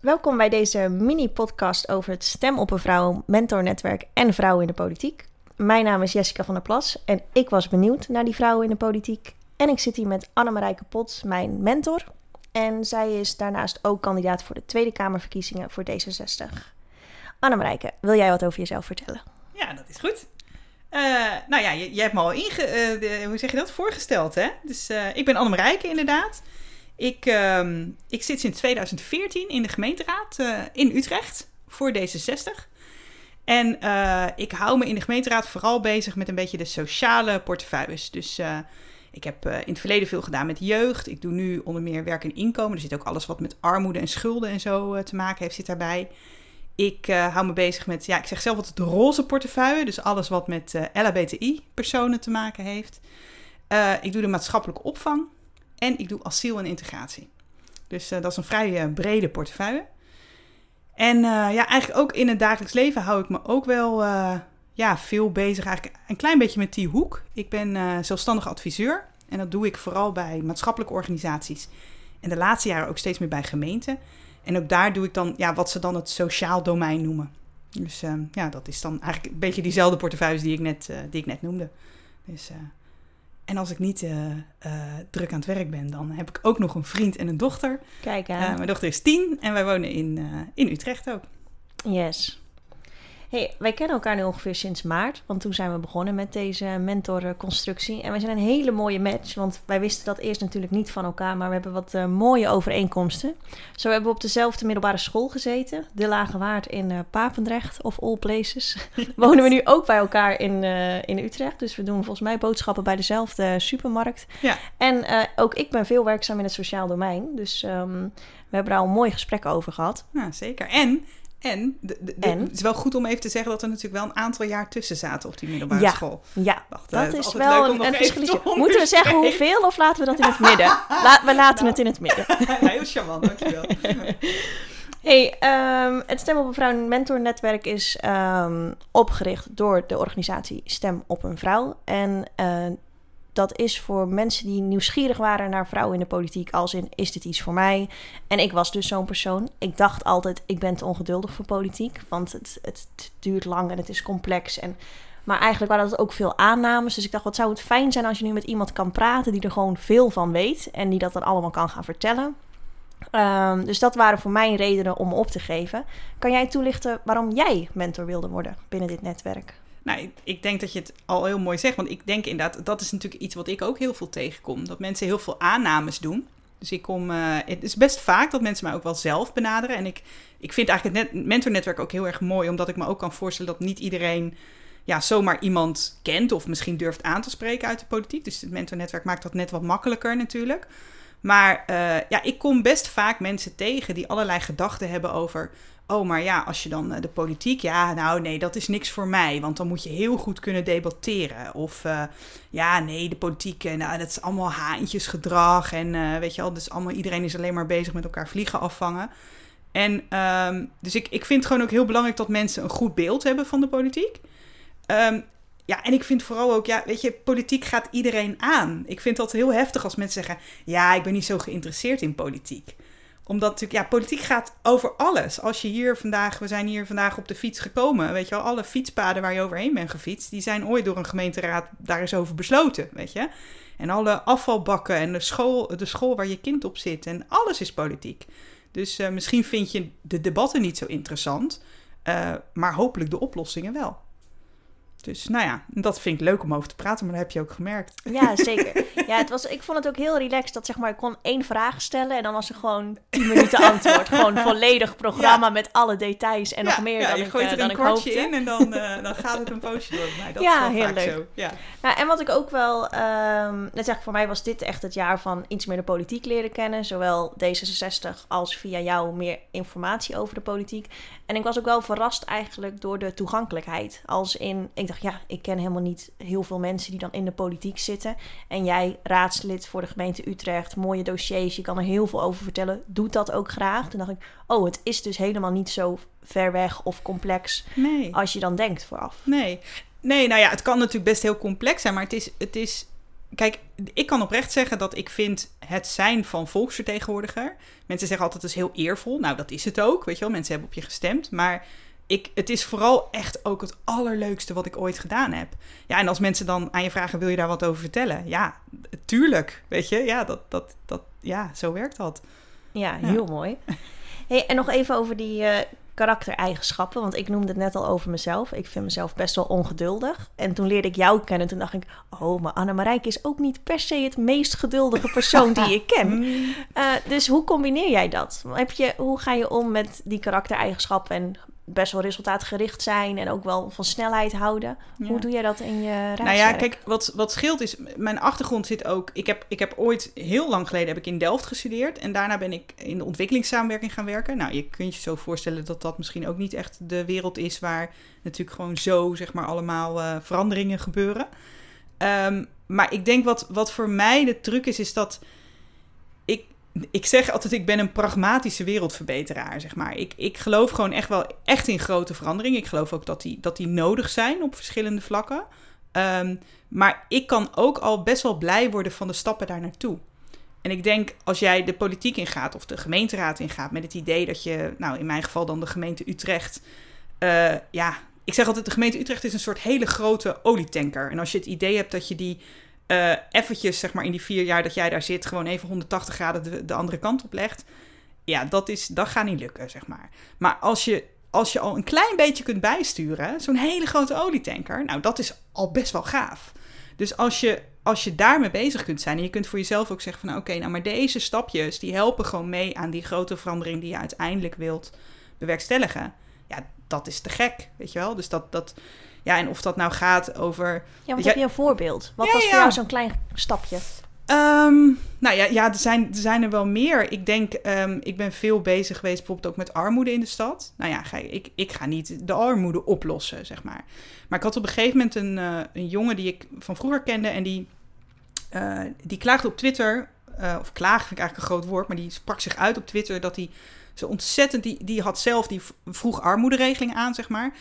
Welkom bij deze mini-podcast over het Stem op een Vrouw, mentornetwerk en vrouwen in de politiek. Mijn naam is Jessica van der Plas en ik was benieuwd naar die vrouwen in de politiek. En ik zit hier met Annemarijke Pot, mijn mentor. En zij is daarnaast ook kandidaat voor de Tweede Kamerverkiezingen voor D66. Annemarijke, wil jij wat over jezelf vertellen? Ja, dat is goed. Uh, nou ja, je, je, hebt me al inge, de, hoe zeg je dat, voorgesteld, hè? Dus uh, ik ben Annemarijke inderdaad. Ik, uh, ik zit sinds 2014 in de gemeenteraad in Utrecht voor D66. En ik hou me in de gemeenteraad vooral bezig met een beetje de sociale portefeuilles. Dus ik heb in het verleden veel gedaan met jeugd. Ik doe nu onder meer werk en inkomen. Er zit ook alles wat met armoede en schulden en zo te maken heeft, zit daarbij. Ik hou me bezig met, ja, ik zeg zelf altijd de roze portefeuille. Dus alles wat met LHBTI-personen te maken heeft. Ik doe de maatschappelijke opvang. En ik doe asiel en integratie. Dus dat is een vrij brede portefeuille. En ja, eigenlijk ook in het dagelijks leven hou ik me ook wel ja, veel bezig. Eigenlijk een klein beetje met die hoek. Ik ben zelfstandig adviseur. En dat doe ik vooral bij maatschappelijke organisaties. En de laatste jaren ook steeds meer bij gemeenten. En ook daar doe ik dan ja, wat ze dan het sociaal domein noemen. Dus uh, ja, dat is dan eigenlijk een beetje diezelfde portefeuilles die ik net, uh, die ik net noemde. Dus, uh, en als ik niet druk aan het werk ben, dan heb ik ook nog een vriend en een dochter. Kijk aan. mijn dochter is tien en wij wonen in, in Utrecht ook. Yes. Hey, wij kennen elkaar nu ongeveer sinds maart, want toen zijn we begonnen met deze mentorconstructie. En wij zijn een hele mooie match, want wij wisten dat eerst natuurlijk niet van elkaar, maar we hebben wat uh, mooie overeenkomsten. Zo hebben we op dezelfde middelbare school gezeten, de Lage Waard in uh, Papendrecht, of all places. Wonen we nu ook bij elkaar in, uh, in Utrecht, dus we doen volgens mij boodschappen bij dezelfde supermarkt. Ja. En ook ik ben veel werkzaam in het sociaal domein, dus um, we hebben daar al een mooi gesprek over gehad. Ja, zeker. En en, de, de, en, het is wel goed om even te zeggen dat er natuurlijk wel een aantal jaar tussen zaten op die middelbare ja, school. Ja, Wacht, dat is wel een, een. Moeten we zeggen hoeveel of laten we dat in het midden? La, we laten nou, het in het midden. Heel charmant, dankjewel. Hey, um, het Stem op een Vrouw Mentor Netwerk is um, opgericht door de organisatie Stem op een Vrouw. En uh, dat is voor mensen die nieuwsgierig waren naar vrouwen in de politiek. Als in, is dit iets voor mij? En ik was dus zo'n persoon. Ik dacht altijd, ik ben te ongeduldig voor politiek. Want het, het duurt lang en het is complex. En, maar eigenlijk waren dat ook veel aannames. Dus ik dacht, wat zou het fijn zijn als je nu met iemand kan praten... die er gewoon veel van weet en die dat dan allemaal kan gaan vertellen. Um, dus dat waren voor mij redenen om op te geven. Kan jij toelichten waarom jij mentor wilde worden binnen dit netwerk? Nou, ik, denk dat je het al heel mooi zegt. Want ik denk inderdaad, dat is natuurlijk iets wat ik ook heel veel tegenkom. Dat mensen heel veel aannames doen. Dus ik kom, uh, het is best vaak dat mensen mij ook wel zelf benaderen. En ik, ik vind eigenlijk het net, mentornetwerk ook heel erg mooi, omdat ik me ook kan voorstellen dat niet iedereen ja, zomaar iemand kent of misschien durft aan te spreken uit de politiek. Dus het mentornetwerk maakt dat net wat makkelijker natuurlijk. Maar uh, ja, ik kom best vaak mensen tegen die allerlei gedachten hebben over oh, maar ja, als je dan uh, de politiek, ja, nou nee, dat is niks voor mij, want dan moet je heel goed kunnen debatteren. Of uh, ja, nee, de politiek, nou, dat is allemaal haantjesgedrag en weet je wel, dus allemaal, iedereen is alleen maar bezig met elkaar vliegen afvangen. En um, dus ik, ik vind gewoon ook heel belangrijk dat mensen een goed beeld hebben van de politiek. Um, ja, en ik vind vooral ook, ja, weet je, politiek gaat iedereen aan. Ik vind dat heel heftig als mensen zeggen, ja, ik ben niet zo geïnteresseerd in politiek omdat natuurlijk, ja, politiek gaat over alles. Als je hier vandaag, we zijn hier vandaag op de fiets gekomen, weet je alle fietspaden waar je overheen bent gefietst, die zijn ooit door een gemeenteraad daar is over besloten, weet je. En alle afvalbakken en de school, de school waar je kind op zit en alles is politiek. Dus uh, misschien vind je de debatten niet zo interessant, uh, maar hopelijk de oplossingen wel. Dus nou ja, dat vind ik leuk om over te praten, maar dat heb je ook gemerkt. Ja, zeker. Ja, het was, ik vond het ook heel relaxed dat zeg maar, ik kon één vraag stellen en dan was er gewoon tien minuten antwoord. gewoon volledig programma met alle details en nog meer ja, dan je ik, gooit uh, er dan een ik kwartje hoopte. in en dan, uh, dan gaat het een poosje door mij. Dat Ja, is heel vaak leuk. zo. Ja. Nou, en wat ik ook wel, um, net zeg ik, voor mij was dit echt het jaar van iets meer de politiek leren kennen. Zowel D66 als via jou meer informatie over de politiek. En ik was ook wel verrast eigenlijk door de toegankelijkheid. Als in, ik dacht, ja, ik ken helemaal niet heel veel mensen die dan in de politiek zitten. En jij, raadslid voor de gemeente Utrecht, mooie dossiers, je kan er heel veel over vertellen. Doet dat ook graag. Toen dacht ik, oh, het is dus helemaal niet zo ver weg of complex Nee. als je dan denkt vooraf. Nee. Nee, nou ja, het kan natuurlijk best heel complex zijn, maar het is, het is kijk, ik kan oprecht zeggen dat ik vind het zijn van volksvertegenwoordiger. Mensen zeggen altijd het is heel eervol. Nou, dat is het ook. Weet je wel, mensen hebben op je gestemd. Maar ik, het is vooral echt ook het allerleukste wat ik ooit gedaan heb. Ja, en als mensen dan aan je vragen: wil je daar wat over vertellen? Ja, tuurlijk. Weet je, ja, dat, dat, dat, ja zo werkt dat. Ja, heel mooi. Hey, en nog even over die uh, karaktereigenschappen. Want ik noemde het net al over mezelf. Ik vind mezelf best wel ongeduldig. En toen leerde ik jou kennen. Toen dacht ik, oh, maar Anne Marijke is ook niet per se het meest geduldige persoon die ik ken. Uh, dus hoe combineer jij dat? Heb je, hoe ga je om met die karaktereigenschappen en best wel resultaatgericht zijn en ook wel van snelheid houden. Hoe doe jij dat in je reiswerk? Nou ja, kijk, wat, wat scheelt is, mijn achtergrond zit ook... Ik heb, ik heb ooit, heel lang geleden, heb ik in Delft gestudeerd. En daarna ben ik in de ontwikkelingssamenwerking gaan werken. Nou, je kunt je zo voorstellen dat dat misschien ook niet echt de wereld is... waar natuurlijk gewoon zo, zeg maar, allemaal uh, veranderingen gebeuren. Um, maar ik denk wat, wat voor mij de truc is, is dat ik zeg altijd, ik ben een pragmatische wereldverbeteraar, zeg maar. Ik, ik geloof gewoon echt wel echt in grote veranderingen. Ik geloof ook dat die, dat die nodig zijn op verschillende vlakken. Um, maar ik kan ook al best wel blij worden van de stappen daar naartoe. En ik denk, als jij de politiek ingaat of de gemeenteraad ingaat met het idee dat je, nou in mijn geval dan de gemeente Utrecht, uh, ja, ik zeg altijd, de gemeente Utrecht is een soort hele grote olietanker. En als je het idee hebt dat je die uh, eventjes, zeg maar, in die vier jaar dat jij daar zit, gewoon even 180 graden de, de andere kant op legt. Ja, dat, is, dat gaat niet lukken, zeg maar. Maar als je, als je al een klein beetje kunt bijsturen, zo'n hele grote olietanker, nou, dat is al best wel gaaf. Dus als je, als je daarmee bezig kunt zijn en je kunt voor jezelf ook zeggen van, nou, oké, nou, maar deze stapjes, die helpen gewoon mee aan die grote verandering die je uiteindelijk wilt bewerkstelligen. Ja, dat is te gek, weet je wel. Dus dat, dat, ja, en of dat nou gaat over... Ja, wat heb je een voorbeeld? Wat was voor jou zo'n klein stapje? Um, nou ja, ja er, zijn, er zijn er wel meer. Ik denk, um, ik ben veel bezig geweest bijvoorbeeld ook met armoede in de stad. Nou ja, ga, ik, ik ga niet de armoede oplossen, zeg maar. Maar ik had op een gegeven moment een, uh, een jongen die ik van vroeger kende... en die, uh, die klaagde op Twitter... Uh, of vind ik eigenlijk een groot woord... maar die sprak zich uit op Twitter dat hij zo ontzettend... Die, die had zelf die vroeg armoederegeling aan, zeg maar...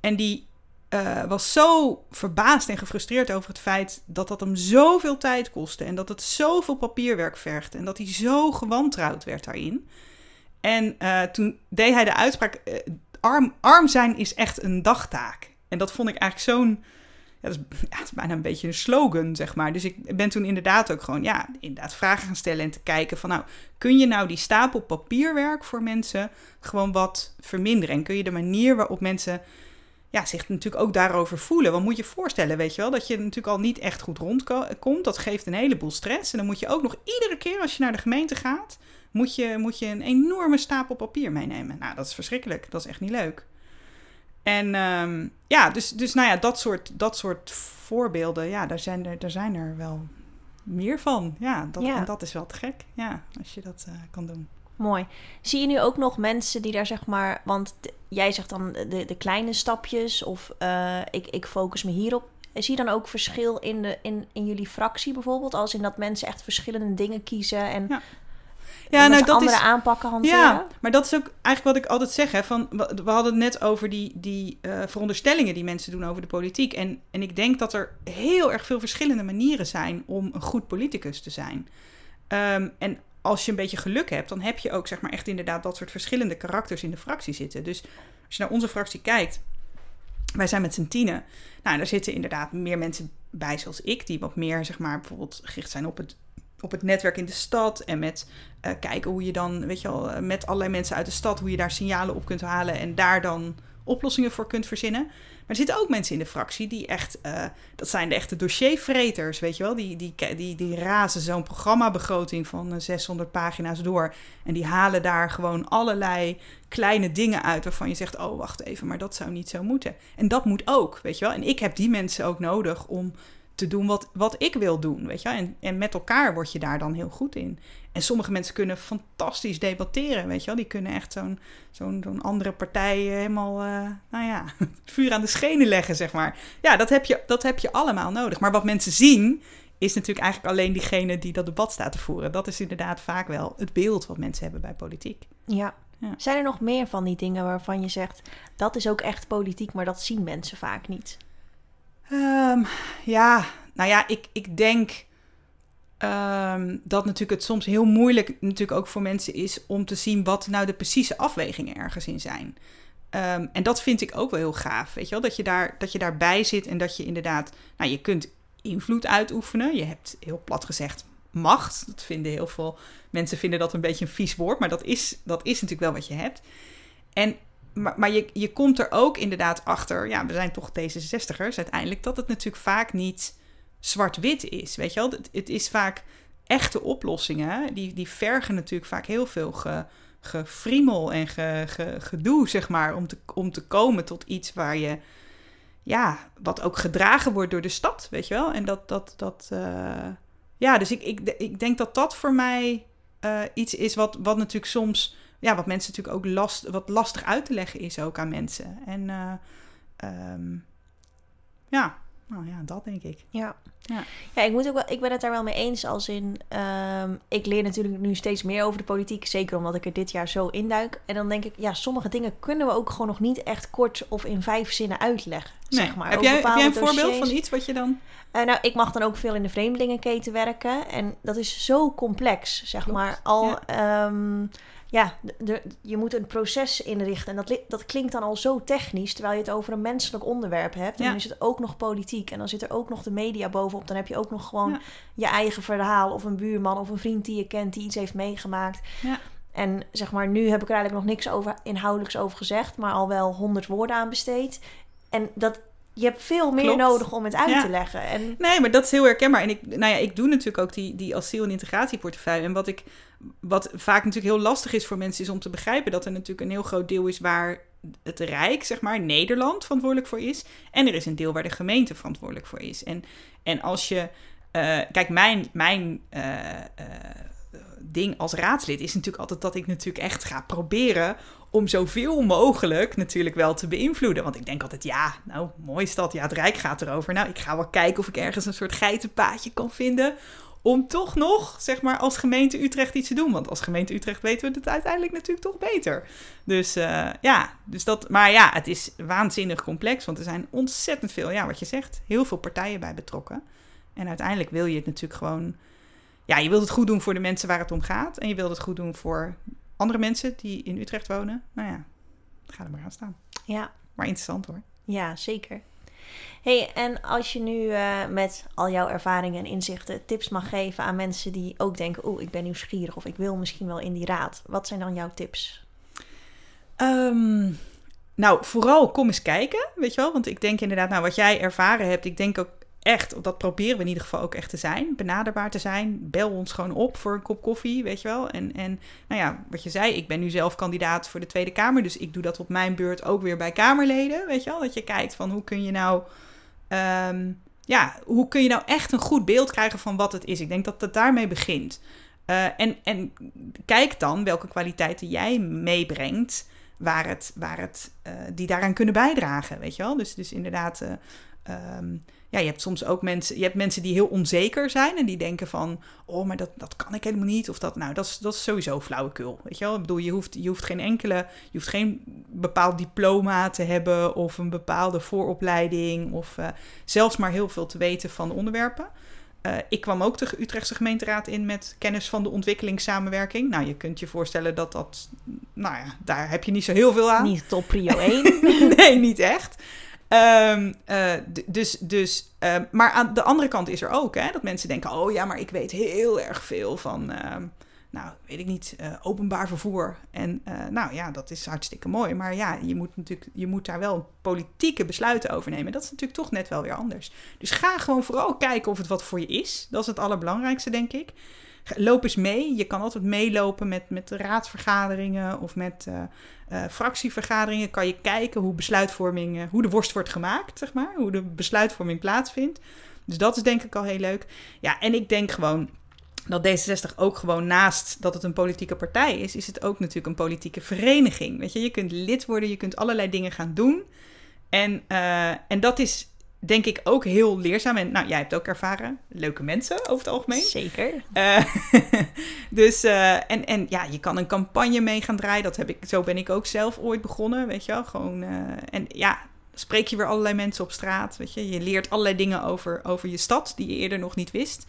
En die uh, was zo verbaasd en gefrustreerd over het feit dat dat hem zoveel tijd kostte. En dat het zoveel papierwerk vergt. En dat hij zo gewantrouwd werd daarin. En uh, toen deed hij de uitspraak: uh, arm, arm zijn is echt een dagtaak. En dat vond ik eigenlijk zo'n. Ja, dat is, ja, is bijna een beetje een slogan, zeg maar. Dus ik ben toen inderdaad ook gewoon, ja, inderdaad vragen gaan stellen en te kijken van, nou, kun je nou die stapel papierwerk voor mensen gewoon wat verminderen? En kun je de manier waarop mensen ja, zich natuurlijk ook daarover voelen. Want moet je voorstellen, weet je wel, dat je natuurlijk al niet echt goed rondkomt. Dat geeft een heleboel stress. En dan moet je ook nog iedere keer als je naar de gemeente gaat, moet je, moet je een enorme stapel papier meenemen. Nou, dat is verschrikkelijk. Dat is echt niet leuk. En um, ja, dus, dus nou ja, dat soort, dat soort voorbeelden, ja, daar zijn er, daar zijn er wel meer van. Ja, dat, ja. en dat is wel te gek. Ja, als je dat uh, kan doen. Mooi. Zie je nu ook nog mensen die daar zeg maar, want jij zegt dan de, de kleine stapjes of uh, ik, ik focus me hierop. Zie je dan ook verschil in, de, in, in jullie fractie bijvoorbeeld? Als in dat mensen echt verschillende dingen kiezen en ja. Ja, nou, dat andere is, aanpakken hanteren. Ja, maar dat is ook eigenlijk wat ik altijd zeg. Hè, van, we hadden het net over die, die uh, veronderstellingen die mensen doen over de politiek. En, en ik denk dat er heel erg veel verschillende manieren zijn om een goed politicus te zijn. Um, en als je een beetje geluk hebt, dan heb je ook zeg maar echt inderdaad dat soort verschillende karakters in de fractie zitten. Dus als je naar onze fractie kijkt, wij zijn met z'n tienen. Nou, daar zitten inderdaad meer mensen bij zoals ik, die wat meer zeg maar bijvoorbeeld gericht zijn op het, op het netwerk in de stad en met uh, kijken hoe je dan, weet je wel, eh, met allerlei mensen uit de stad, hoe je daar signalen op kunt halen en daar dan oplossingen voor kunt verzinnen. Maar er zitten ook mensen in de fractie die echt, uh, dat zijn de echte dossiervreters, weet je wel. Die, die, die, die razen zo'n programmabegroting van 600 eh, pagina's door. En die halen daar gewoon allerlei kleine dingen uit waarvan je zegt, oh wacht even, maar dat zou niet zo moeten. En dat moet ook, weet je wel. En ik heb die mensen ook nodig om te doen wat, wat ik wil doen, weet je. En, en met elkaar word je daar dan heel goed in. En sommige mensen kunnen fantastisch debatteren, weet je wel. Die kunnen echt zo'n zo'n zo'n andere partij helemaal, uh, nou ja, vuur aan de schenen leggen, zeg maar. Ja, dat heb, je, dat heb je allemaal nodig. Maar wat mensen zien, is natuurlijk eigenlijk alleen diegene die dat debat staat te voeren. Dat is inderdaad vaak wel het beeld wat mensen hebben bij politiek. Ja. ja. Zijn er nog meer van die dingen waarvan je zegt, dat is ook echt politiek, maar dat zien mensen vaak niet? Um, ja, nou ja, ik, ik denk ehm, dat natuurlijk het soms heel moeilijk natuurlijk ook voor mensen is om te zien wat nou de precieze afwegingen ergens in zijn. Ehm, en dat vind ik ook wel heel gaaf, weet je wel, dat je, daar, dat je daarbij zit en dat je inderdaad, nou je kunt invloed uitoefenen. Je hebt heel plat gezegd macht. Dat vinden heel veel mensen vinden dat een beetje een vies woord, maar dat is, dat is natuurlijk wel wat je hebt. En maar, je, je komt er ook inderdaad achter, ja, we zijn toch D66'ers uiteindelijk, dat het natuurlijk vaak niet zwart-wit is. Weet je wel, het, is vaak echte oplossingen, die, die vergen natuurlijk vaak heel veel ge, gefriemel en ge, ge, gedoe, zeg maar, om te, om te komen tot iets waar je, ja, wat ook gedragen wordt door de stad, weet je wel. En dat, dat, dat, uh, ja, dus ik, ik, ik denk dat dat voor mij uh, iets is wat, wat natuurlijk soms ja, wat mensen natuurlijk ook last, wat lastig uit te leggen is ook aan mensen. En uh, um, ja, nou ja, dat denk ik. Ja. Ja. ja, ik, moet ook wel, ik ben het daar wel mee eens. Als in, um, ik leer natuurlijk nu steeds meer over de politiek. Zeker omdat ik er dit jaar zo induik. En dan denk ik, ja, sommige dingen kunnen we ook gewoon nog niet echt kort of in vijf zinnen uitleggen. Nee. Zeg maar. heb, jij, heb jij een voorbeeld van iets wat je dan. Uh, nou, ik mag dan ook veel in de vreemdelingenketen werken. En dat is zo complex, zeg Klopt. maar. Al. Ja. Um, ja, de, je moet een proces inrichten. En dat, dat klinkt dan al zo technisch, terwijl je het over een menselijk onderwerp hebt. En ja. dan is het ook nog politiek. En dan zit er ook nog de media bovenop. Dan heb je ook nog gewoon ja. je eigen verhaal. Of een buurman of een vriend die je kent die iets heeft meegemaakt. Ja. En zeg maar, nu heb ik er eigenlijk nog niks over, inhoudelijks over gezegd, maar al wel honderd woorden aan besteed. En dat, je hebt veel meer Klopt. nodig om het uit ja. te leggen. En... Nee, maar dat is heel herkenbaar. En ik, nou ja, ik doe natuurlijk ook die, die asiel- en integratieportefeuille. En wat, ik, wat vaak natuurlijk heel lastig is voor mensen, is om te begrijpen dat er natuurlijk een heel groot deel is waar het Rijk, zeg maar, Nederland verantwoordelijk voor is. En er is een deel waar de gemeente verantwoordelijk voor is. En, en als je. Uh, kijk, mijn, mijn uh, uh, ding als raadslid is natuurlijk altijd dat ik natuurlijk echt ga proberen om zoveel mogelijk natuurlijk wel te beïnvloeden. Want ik denk altijd, ja, nou, mooi is dat. Ja, het Rijk gaat erover. Nou, ik ga wel kijken of ik ergens een soort geitenpaadje kan vinden... om toch nog, zeg maar, als gemeente Utrecht iets te doen. Want als gemeente Utrecht weten we het uiteindelijk natuurlijk toch beter. Dus uh, ja, dus dat... Maar ja, het is waanzinnig complex. Want er zijn ontzettend veel, ja, wat je zegt... heel veel partijen bij betrokken. En uiteindelijk wil je het natuurlijk gewoon... Ja, je wilt het goed doen voor de mensen waar het om gaat. En je wilt het goed doen voor andere mensen die in Utrecht wonen. Nou ja, ga er maar aan staan. Ja. Maar interessant hoor. Ja, zeker. hey, en als je nu uh, met al jouw ervaringen en inzichten tips mag geven aan mensen die ook denken: oeh, ik ben nieuwsgierig of ik wil misschien wel in die raad. Wat zijn dan jouw tips? Um, nou, vooral kom eens kijken, weet je wel. Want ik denk inderdaad, nou, wat jij ervaren hebt, ik denk ook echt, dat proberen we in ieder geval ook echt te zijn, benaderbaar te zijn. Bel ons gewoon op voor een kop koffie, weet je wel. En, en nou ja, wat je zei, ik ben nu zelf kandidaat voor de Tweede Kamer, dus ik doe dat op mijn beurt ook weer bij Kamerleden, weet je wel. Dat je kijkt van hoe kun je nou, um, ja, hoe kun je nou echt een goed beeld krijgen van wat het is. Ik denk dat het daarmee begint. Uh, en, en kijk dan welke kwaliteiten jij meebrengt, waar het, waar het, uh, die daaraan kunnen bijdragen, weet je wel. Dus, dus inderdaad... Uh, ja, je hebt soms ook mensen, je hebt mensen die heel onzeker zijn en die denken van, oh, maar dat, dat kan ik helemaal niet. Of dat, nou, dat is, dat is sowieso flauwekul. Weet je wel? Ik bedoel, je hoeft, je hoeft geen enkele, je hoeft geen bepaald diploma te hebben of een bepaalde vooropleiding of uh, zelfs maar heel veel te weten van de onderwerpen. Uh, ik kwam ook de Utrechtse gemeenteraad in met kennis van de ontwikkelingssamenwerking. Nou, je kunt je voorstellen dat dat, nou ja, daar heb je niet zo heel veel aan. Niet top prio 1. nee, niet echt. Um, uh, dus, dus uh, maar aan de andere kant is er ook hè, dat mensen denken: oh ja, maar ik weet heel erg veel van, uh, nou weet ik niet, eh, openbaar vervoer. En nou ja, dat is hartstikke mooi. Maar ja, je moet natuurlijk, je moet daar wel politieke besluiten over nemen. Dat is natuurlijk toch net wel weer anders. Dus ga gewoon vooral kijken of het wat voor je is. Dat is het allerbelangrijkste, denk ik loop eens mee. Je kan altijd meelopen met, met raadsvergaderingen of met uh, uh, fractievergaderingen. Kan je kijken hoe besluitvorming, uh, hoe de worst wordt gemaakt, zeg maar. Hoe de besluitvorming plaatsvindt. Dus dat is denk ik al heel leuk. Ja, en ik denk gewoon dat D66 ook gewoon naast dat het een politieke partij is, is het ook natuurlijk een politieke vereniging. Weet je, je kunt lid worden, je kunt allerlei dingen gaan doen. En, en dat is denk ik ook heel leerzaam. En nou, jij hebt ook ervaren. Leuke mensen over het algemeen. Zeker. Uh, dus, uh, en, en ja, je kan een campagne mee gaan draaien. Dat heb ik, zo ben ik ook zelf ooit begonnen, weet je wel. Gewoon, uh, en ja, spreek je weer allerlei mensen op straat, weet je. Je leert allerlei dingen over, over je stad die je eerder nog niet wist.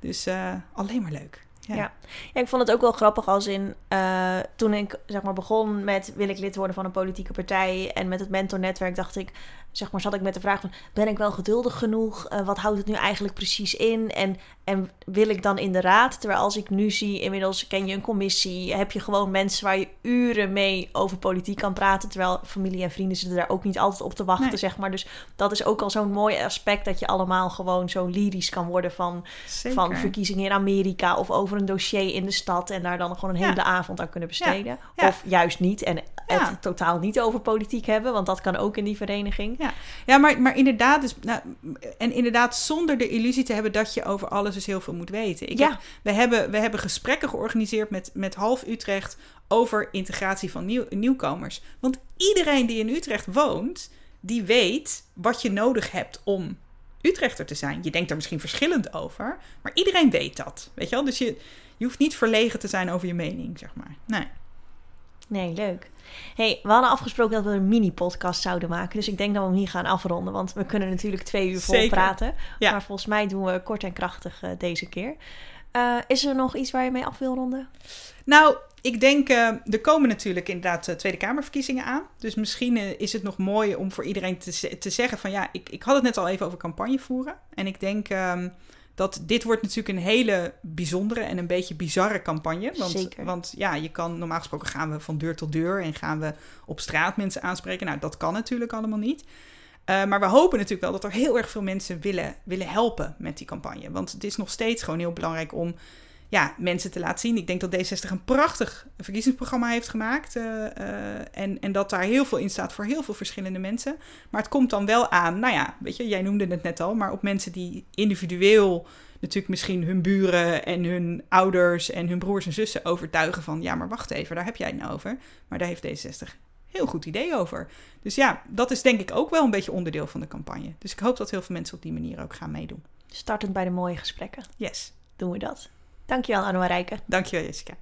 Dus alleen maar leuk. Ja. ja. ik vond het ook wel grappig als in uh, toen ik zeg maar begon met wil ik lid worden van een politieke partij en met het mentornetwerk dacht ik zeg maar, zat ik met de vraag van... ben ik wel geduldig genoeg? Uh, wat houdt het nu eigenlijk precies in? En, en wil ik dan in de raad? Terwijl als ik nu zie, inmiddels ken je een commissie... heb je gewoon mensen waar je uren mee over politiek kan praten... terwijl familie en vrienden zitten daar ook niet altijd op te wachten, zeg maar. Dus dat is ook al zo'n mooi aspect... dat je allemaal gewoon zo lyrisch kan worden van, van verkiezingen in Amerika... of over een dossier in de stad... en daar dan gewoon een hele avond aan kunnen besteden. Of juist niet en het totaal niet over politiek hebben... want dat kan ook in die vereniging... Ja, ja maar, maar inderdaad, dus, nou, en inderdaad zonder de illusie te hebben dat je over alles dus heel veel moet weten. Ik ja. we, hebben, we hebben gesprekken georganiseerd met, met half Utrecht over integratie van nieuw, nieuwkomers. Want iedereen die in Utrecht woont, die weet wat je nodig hebt om Utrechter te zijn. Je denkt er misschien verschillend over, maar iedereen weet dat. Weet je wel? Dus je, je hoeft niet verlegen te zijn over je mening, zeg maar. Nee. Nee, leuk. Hey, we hadden afgesproken dat we een mini-podcast zouden maken. Dus ik denk dat we hem hier gaan afronden. Want we kunnen natuurlijk twee uur vol praten. Ja. Maar volgens mij doen we kort en krachtig uh, deze keer. Uh, is er nog iets waar je mee af wil ronden? Nou, ik denk, uh, er komen natuurlijk inderdaad Tweede Kamerverkiezingen aan. Dus misschien is het nog mooi om voor iedereen te, te zeggen van... ja, ik, ik had het net al even over campagne voeren. En ik denk... Um, dat dit wordt natuurlijk een hele bijzondere en een beetje bizarre campagne. Want, Zeker. want ja, je kan normaal gesproken gaan we van deur tot deur en gaan we op straat mensen aanspreken. Nou, dat kan natuurlijk allemaal niet. Uh, maar we hopen natuurlijk wel dat er heel erg veel mensen willen, willen helpen met die campagne. Want het is nog steeds gewoon heel belangrijk om ja, mensen te laten zien. Ik denk dat D60 een prachtig verkiezingsprogramma heeft gemaakt. Uh, uh, en, en dat daar heel veel in staat voor heel veel verschillende mensen. Maar het komt dan wel aan, nou ja, weet je, jij noemde het net al, maar op mensen die individueel natuurlijk misschien hun buren en hun ouders en hun broers en zussen overtuigen van, ja, maar wacht even, daar heb jij het nou over. Maar daar heeft D60 heel goed idee over. Dus ja, dat is denk ik ook wel een beetje onderdeel van de campagne. Dus ik hoop dat heel veel mensen op die manier ook gaan meedoen. Startend bij de mooie gesprekken. Yes. Doen we dat. Dankjewel, Anne Marijke. Dankjewel, Jessica.